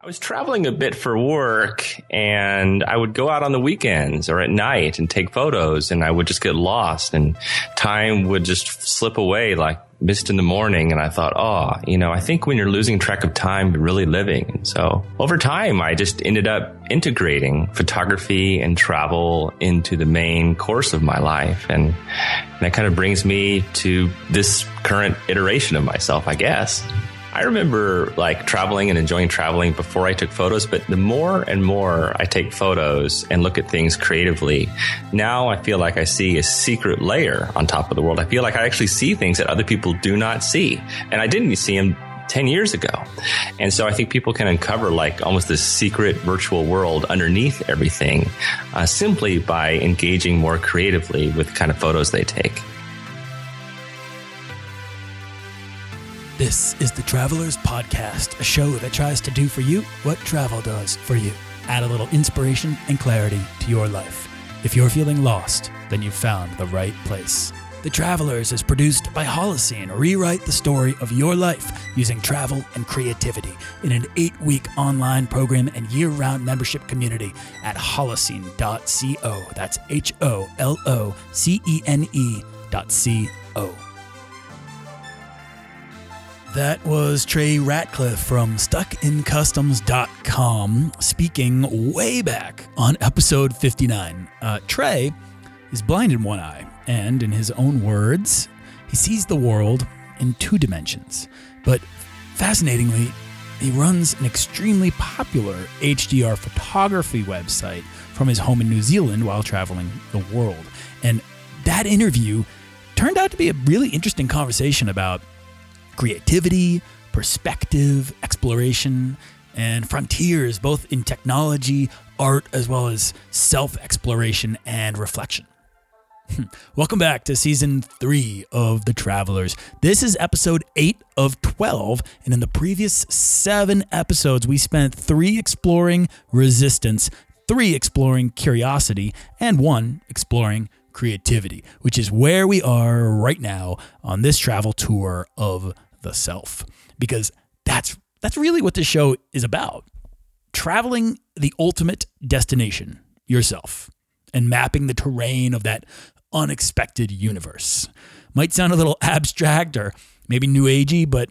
I was traveling a bit for work and I would go out on the weekends or at night and take photos and I would just get lost and time would just slip away like mist in the morning. And I thought, oh, you know, I think when you're losing track of time, you're really living. And so over time, I just ended up integrating photography and travel into the main course of my life. And that kind of brings me to this current iteration of myself, I guess. I remember like traveling and enjoying traveling before I took photos, but the more and more I take photos and look at things creatively, now I feel like I see a secret layer on top of the world. I feel like I actually see things that other people do not see. And I didn't see them 10 years ago. And so I think people can uncover like almost this secret virtual world underneath everything uh, simply by engaging more creatively with the kind of photos they take. This is the Travelers Podcast, a show that tries to do for you what travel does for you. Add a little inspiration and clarity to your life. If you're feeling lost, then you've found the right place. The Travelers is produced by Holocene. Rewrite the story of your life using travel and creativity in an eight week online program and year round membership community at holocene.co. That's H O L O C E N E dot C O. That was Trey Ratcliff from StuckInCustoms.com speaking way back on episode 59. Uh, Trey is blind in one eye, and in his own words, he sees the world in two dimensions. But fascinatingly, he runs an extremely popular HDR photography website from his home in New Zealand while traveling the world. And that interview turned out to be a really interesting conversation about creativity, perspective, exploration, and frontiers, both in technology, art, as well as self exploration and reflection. Hmm. Welcome back to season three of The Travelers. This is episode eight of 12. And in the previous seven episodes, we spent three exploring resistance, three exploring curiosity, and one exploring creativity, which is where we are right now on this travel tour of the self because that's that's really what this show is about. Traveling the ultimate destination, yourself, and mapping the terrain of that unexpected universe. Might sound a little abstract or maybe new agey, but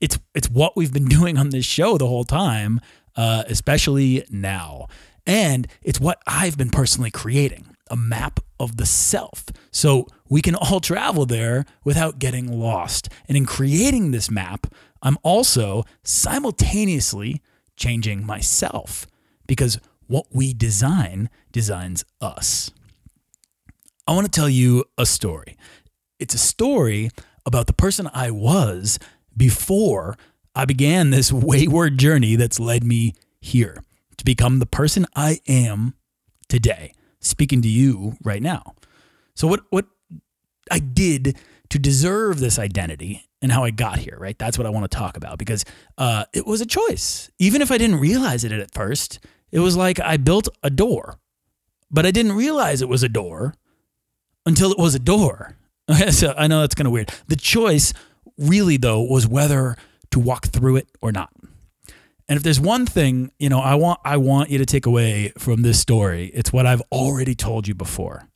it's it's what we've been doing on this show the whole time, uh, especially now. And it's what I've been personally creating a map of the self. So we can all travel there without getting lost. And in creating this map, I'm also simultaneously changing myself because what we design designs us. I want to tell you a story. It's a story about the person I was before I began this wayward journey that's led me here to become the person I am today speaking to you right now. So what what I did to deserve this identity and how I got here, right? That's what I want to talk about because uh, it was a choice. Even if I didn't realize it at first, it was like I built a door, but I didn't realize it was a door until it was a door. so I know that's kind of weird. The choice really, though, was whether to walk through it or not. And if there's one thing, you know, I want I want you to take away from this story, it's what I've already told you before.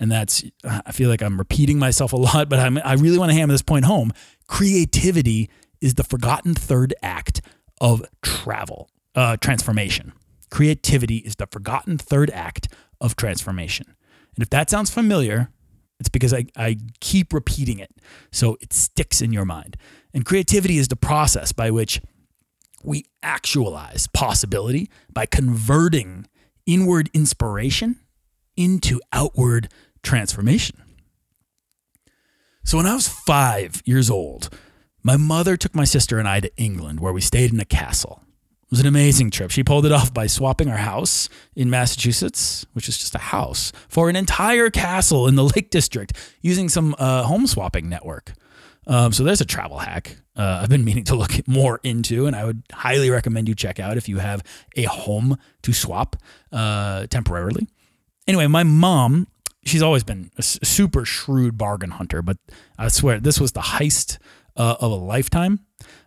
And that's I feel like I'm repeating myself a lot, but I'm, I really want to hammer this point home. Creativity is the forgotten third act of travel, uh, transformation. Creativity is the forgotten third act of transformation. And if that sounds familiar, it's because I, I keep repeating it. So it sticks in your mind. And creativity is the process by which we actualize possibility by converting inward inspiration into outward transformation. So, when I was five years old, my mother took my sister and I to England, where we stayed in a castle. It was an amazing trip. She pulled it off by swapping our house in Massachusetts, which is just a house, for an entire castle in the Lake District using some uh, home swapping network. Um, so there's a travel hack uh, I've been meaning to look more into, and I would highly recommend you check out if you have a home to swap uh, temporarily. Anyway, my mom, she's always been a super shrewd bargain hunter, but I swear this was the heist uh, of a lifetime.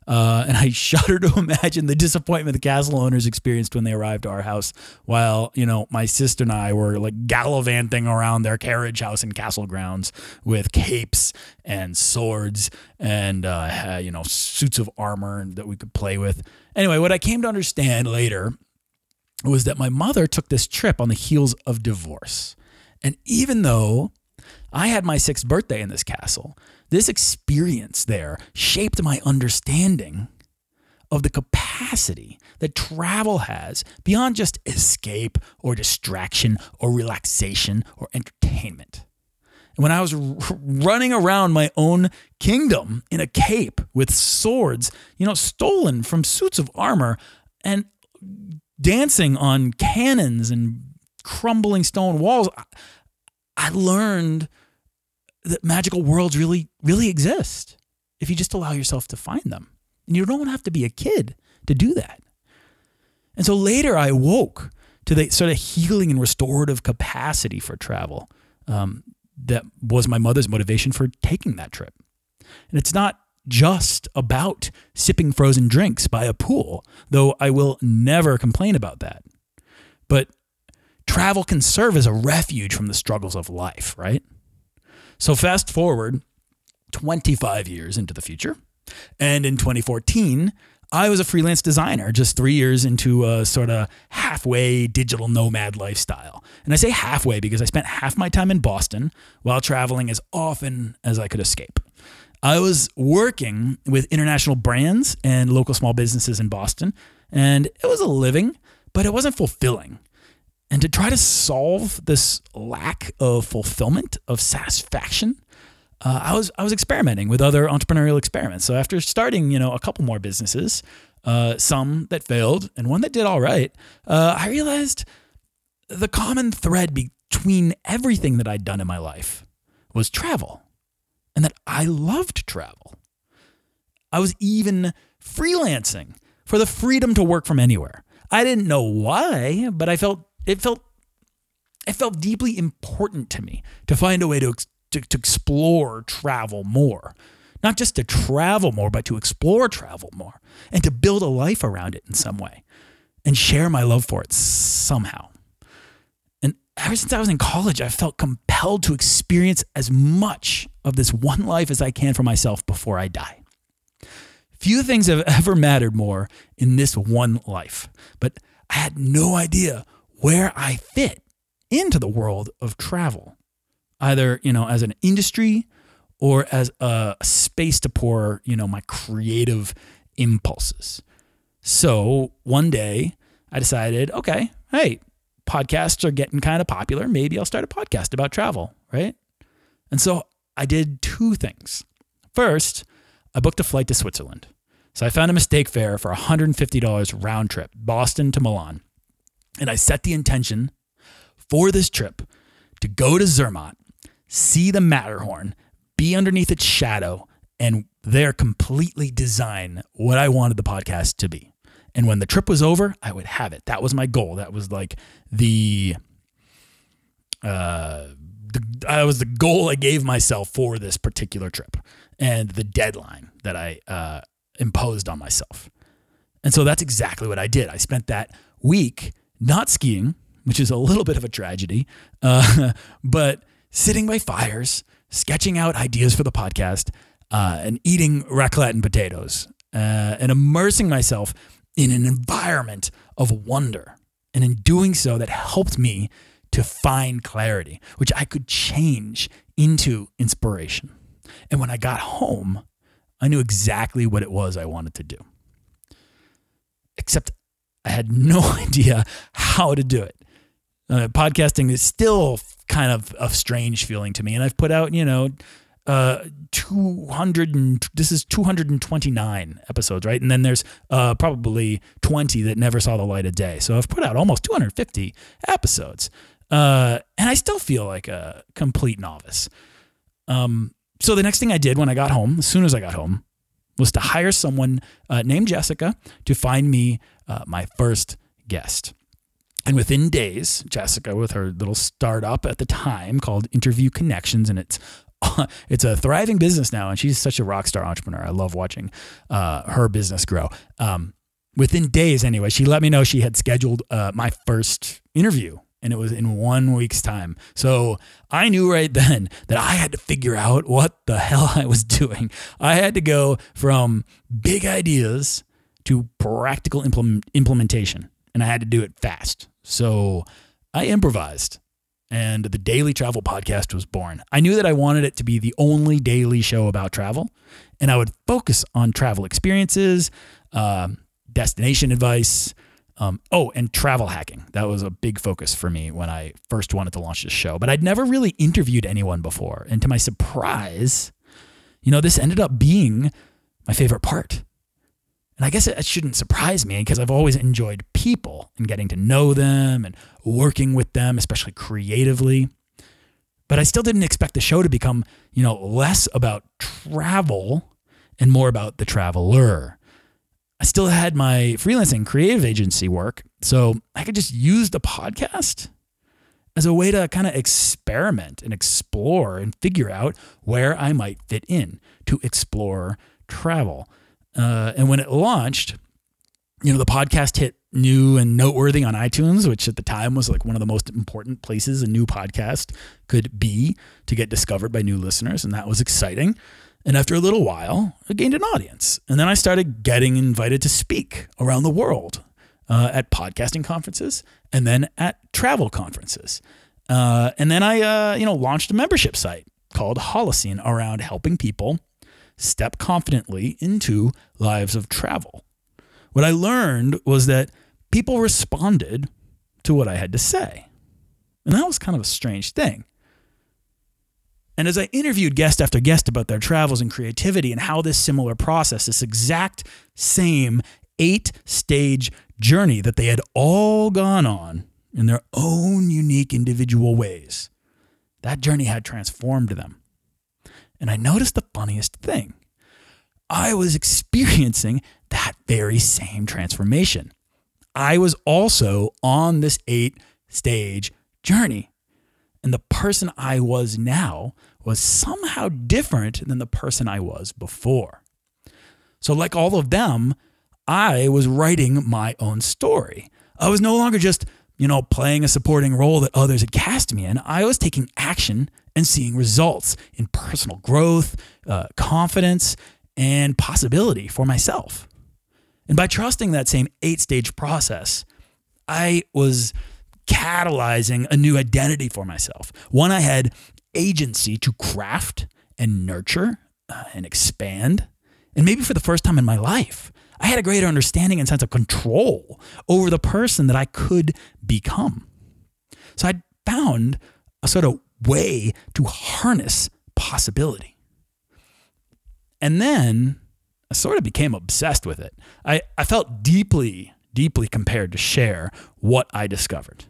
Uh, and I shudder to imagine the disappointment the castle owners experienced when they arrived to our house, while you know my sister and I were like gallivanting around their carriage house and castle grounds with capes and swords and uh, you know suits of armor that we could play with. Anyway, what I came to understand later was that my mother took this trip on the heels of divorce, and even though I had my sixth birthday in this castle. This experience there shaped my understanding of the capacity that travel has beyond just escape or distraction or relaxation or entertainment. And when I was r- running around my own kingdom in a cape with swords, you know, stolen from suits of armor and dancing on cannons and crumbling stone walls, I learned that magical worlds really, really exist if you just allow yourself to find them. And you don't have to be a kid to do that. And so later I woke to the sort of healing and restorative capacity for travel um, that was my mother's motivation for taking that trip. And it's not just about sipping frozen drinks by a pool, though I will never complain about that. But travel can serve as a refuge from the struggles of life, right? So fast forward 25 years into the future. And in 2014, I was a freelance designer just three years into a sort of halfway digital nomad lifestyle. And I say halfway because I spent half my time in Boston while traveling as often as I could escape. I was working with international brands and local small businesses in Boston, and it was a living, but it wasn't fulfilling. And to try to solve this lack of fulfillment, of satisfaction, uh, I was I was experimenting with other entrepreneurial experiments. So after starting, you know, a couple more businesses, uh, some that failed and one that did all right, uh, I realized the common thread between everything that I'd done in my life was travel, and that I loved travel. I was even freelancing for the freedom to work from anywhere. I didn't know why, but I felt it felt it felt deeply important to me to find a way to, to, to explore travel more. Not just to travel more, but to explore travel more and to build a life around it in some way and share my love for it somehow. And ever since I was in college, I felt compelled to experience as much of this one life as I can for myself before I die. Few things have ever mattered more in this one life, but I had no idea where I fit into the world of travel, either, you know, as an industry or as a space to pour, you know, my creative impulses. So one day I decided, okay, hey, podcasts are getting kind of popular. Maybe I'll start a podcast about travel, right? And so I did two things. First, I booked a flight to Switzerland. So I found a mistake fare for $150 round trip, Boston to Milan. And I set the intention for this trip to go to Zermatt, see the Matterhorn, be underneath its shadow, and there completely design what I wanted the podcast to be. And when the trip was over, I would have it. That was my goal. That was like the uh the, that was the goal I gave myself for this particular trip and the deadline that I uh, imposed on myself. And so that's exactly what I did. I spent that week not skiing, which is a little bit of a tragedy, uh, but sitting by fires, sketching out ideas for the podcast, uh, and eating raclette and potatoes, uh, and immersing myself in an environment of wonder. And in doing so, that helped me to find clarity, which I could change into inspiration. And when I got home, I knew exactly what it was I wanted to do. Except I had no idea how to do it. Uh, podcasting is still kind of a strange feeling to me, and I've put out, you know, uh, 200 and this is 229 episodes, right? And then there's uh, probably 20 that never saw the light of day. So I've put out almost 250 episodes, uh, and I still feel like a complete novice. Um, so the next thing I did when I got home, as soon as I got home, was to hire someone uh, named Jessica to find me uh, my first guest. And within days, Jessica, with her little startup at the time called Interview Connections, and it's it's a thriving business now, and she's such a rock star entrepreneur. I love watching uh, her business grow. Um, within days, anyway, she let me know she had scheduled uh, my first interview, and it was in one week's time. So I knew right then that I had to figure out what the hell I was doing. I had to go from big ideas to practical implement- implementation, and I had to do it fast. So I improvised and the Daily Travel Podcast was born. I knew that I wanted it to be the only daily show about travel, and I would focus on travel experiences, um, destination advice, um, oh, and travel hacking. That was a big focus for me when I first wanted to launch this show. But I'd never really interviewed anyone before. And to my surprise, you know, this ended up being my favorite part. And I guess it shouldn't surprise me because I've always enjoyed people and getting to know them and working with them, especially creatively. But I still didn't expect the show to become, you know, less about travel and more about the traveler. I still had my freelancing creative agency work, so I could just use the podcast as a way to kind of experiment and explore and figure out where I might fit in to explore travel. Uh, and when it launched, you know, the podcast hit new and noteworthy on iTunes, which at the time was like one of the most important places a new podcast could be to get discovered by new listeners. And that was exciting. And after a little while, I gained an audience. And then I started getting invited to speak around the world uh, at podcasting conferences and then at travel conferences. Uh, and then I, uh, you know, launched a membership site called Holocene around helping people step confidently into lives of travel. What I learned was that people responded to what I had to say. And that was kind of a strange thing. And as I interviewed guest after guest about their travels and creativity and how this similar process, this exact same eight stage journey that they had all gone on in their own unique individual ways, that journey had transformed them. And I noticed the funniest thing. I was experiencing that very same transformation. I was also on this eight stage journey. And the person I was now was somehow different than the person I was before. So, like all of them, I was writing my own story. I was no longer just, you know, playing a supporting role that others had cast me in. I was taking action and seeing results in personal growth, uh, confidence, and possibility for myself. And by trusting that same eight stage process, I was catalyzing a new identity for myself. One I had agency to craft and nurture uh, and expand. And maybe for the first time in my life, I had a greater understanding and sense of control over the person that I could become. So I found a sort of way to harness possibility. And then I sort of became obsessed with it. I, I felt deeply, deeply compared to share what I discovered.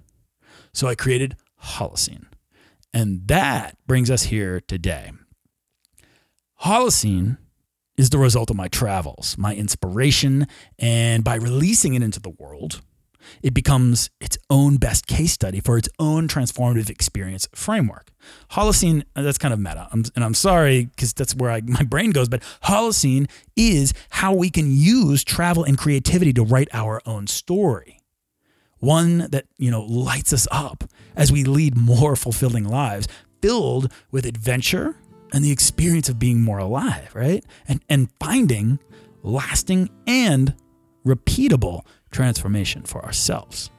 So I created Holocene. And that brings us here today. Holocene is the result of my travels, my inspiration, and by releasing it into the world, it becomes its own best case study for its own transformative experience framework. Holocene, uh, that's kind of meta, I'm, and I'm sorry because that's where I, my brain goes, but Holocene is how we can use travel and creativity to write our own story. One that, you know, lights us up as we lead more fulfilling lives, filled with adventure and the experience of being more alive, right? And, and finding lasting and repeatable transformation for ourselves.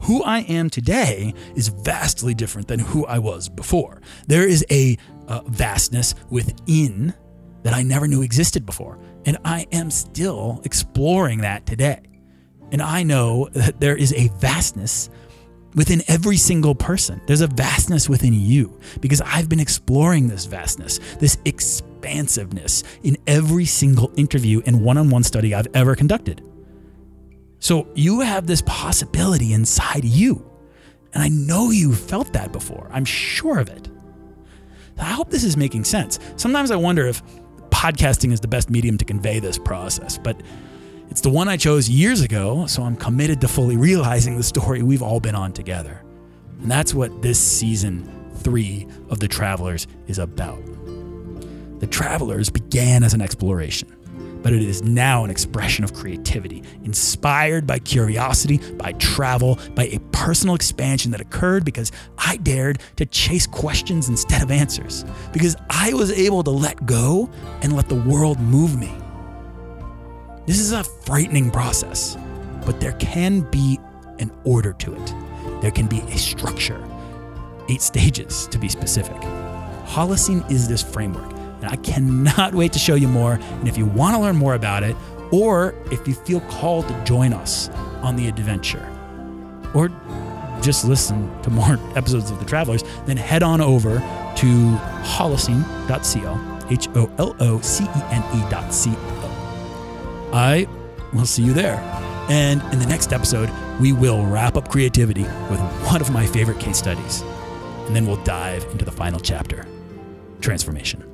Who I am today is vastly different than who I was before. There is a uh, vastness within that I never knew existed before, and I am still exploring that today. And I know that there is a vastness within every single person. There's a vastness within you because I've been exploring this vastness, this expansiveness in every single interview and one on one study I've ever conducted. So you have this possibility inside you. And I know you've felt that before. I'm sure of it. I hope this is making sense. Sometimes I wonder if podcasting is the best medium to convey this process, but it's the one I chose years ago, so I'm committed to fully realizing the story we've all been on together. And that's what this season three of The Travelers is about. The Travelers began as an exploration, but it is now an expression of creativity, inspired by curiosity, by travel, by a personal expansion that occurred because I dared to chase questions instead of answers, because I was able to let go and let the world move me. This is a frightening process, but there can be an order to it. There can be a structure, eight stages to be specific. Holocene is this framework, and I cannot wait to show you more. And if you want to learn more about it, or if you feel called to join us on the adventure, or just listen to more episodes of The Travelers, then head on over to holocene.co, H O L O C E N E.co. I will see you there. And in the next episode, we will wrap up creativity with one of my favorite case studies. And then we'll dive into the final chapter transformation.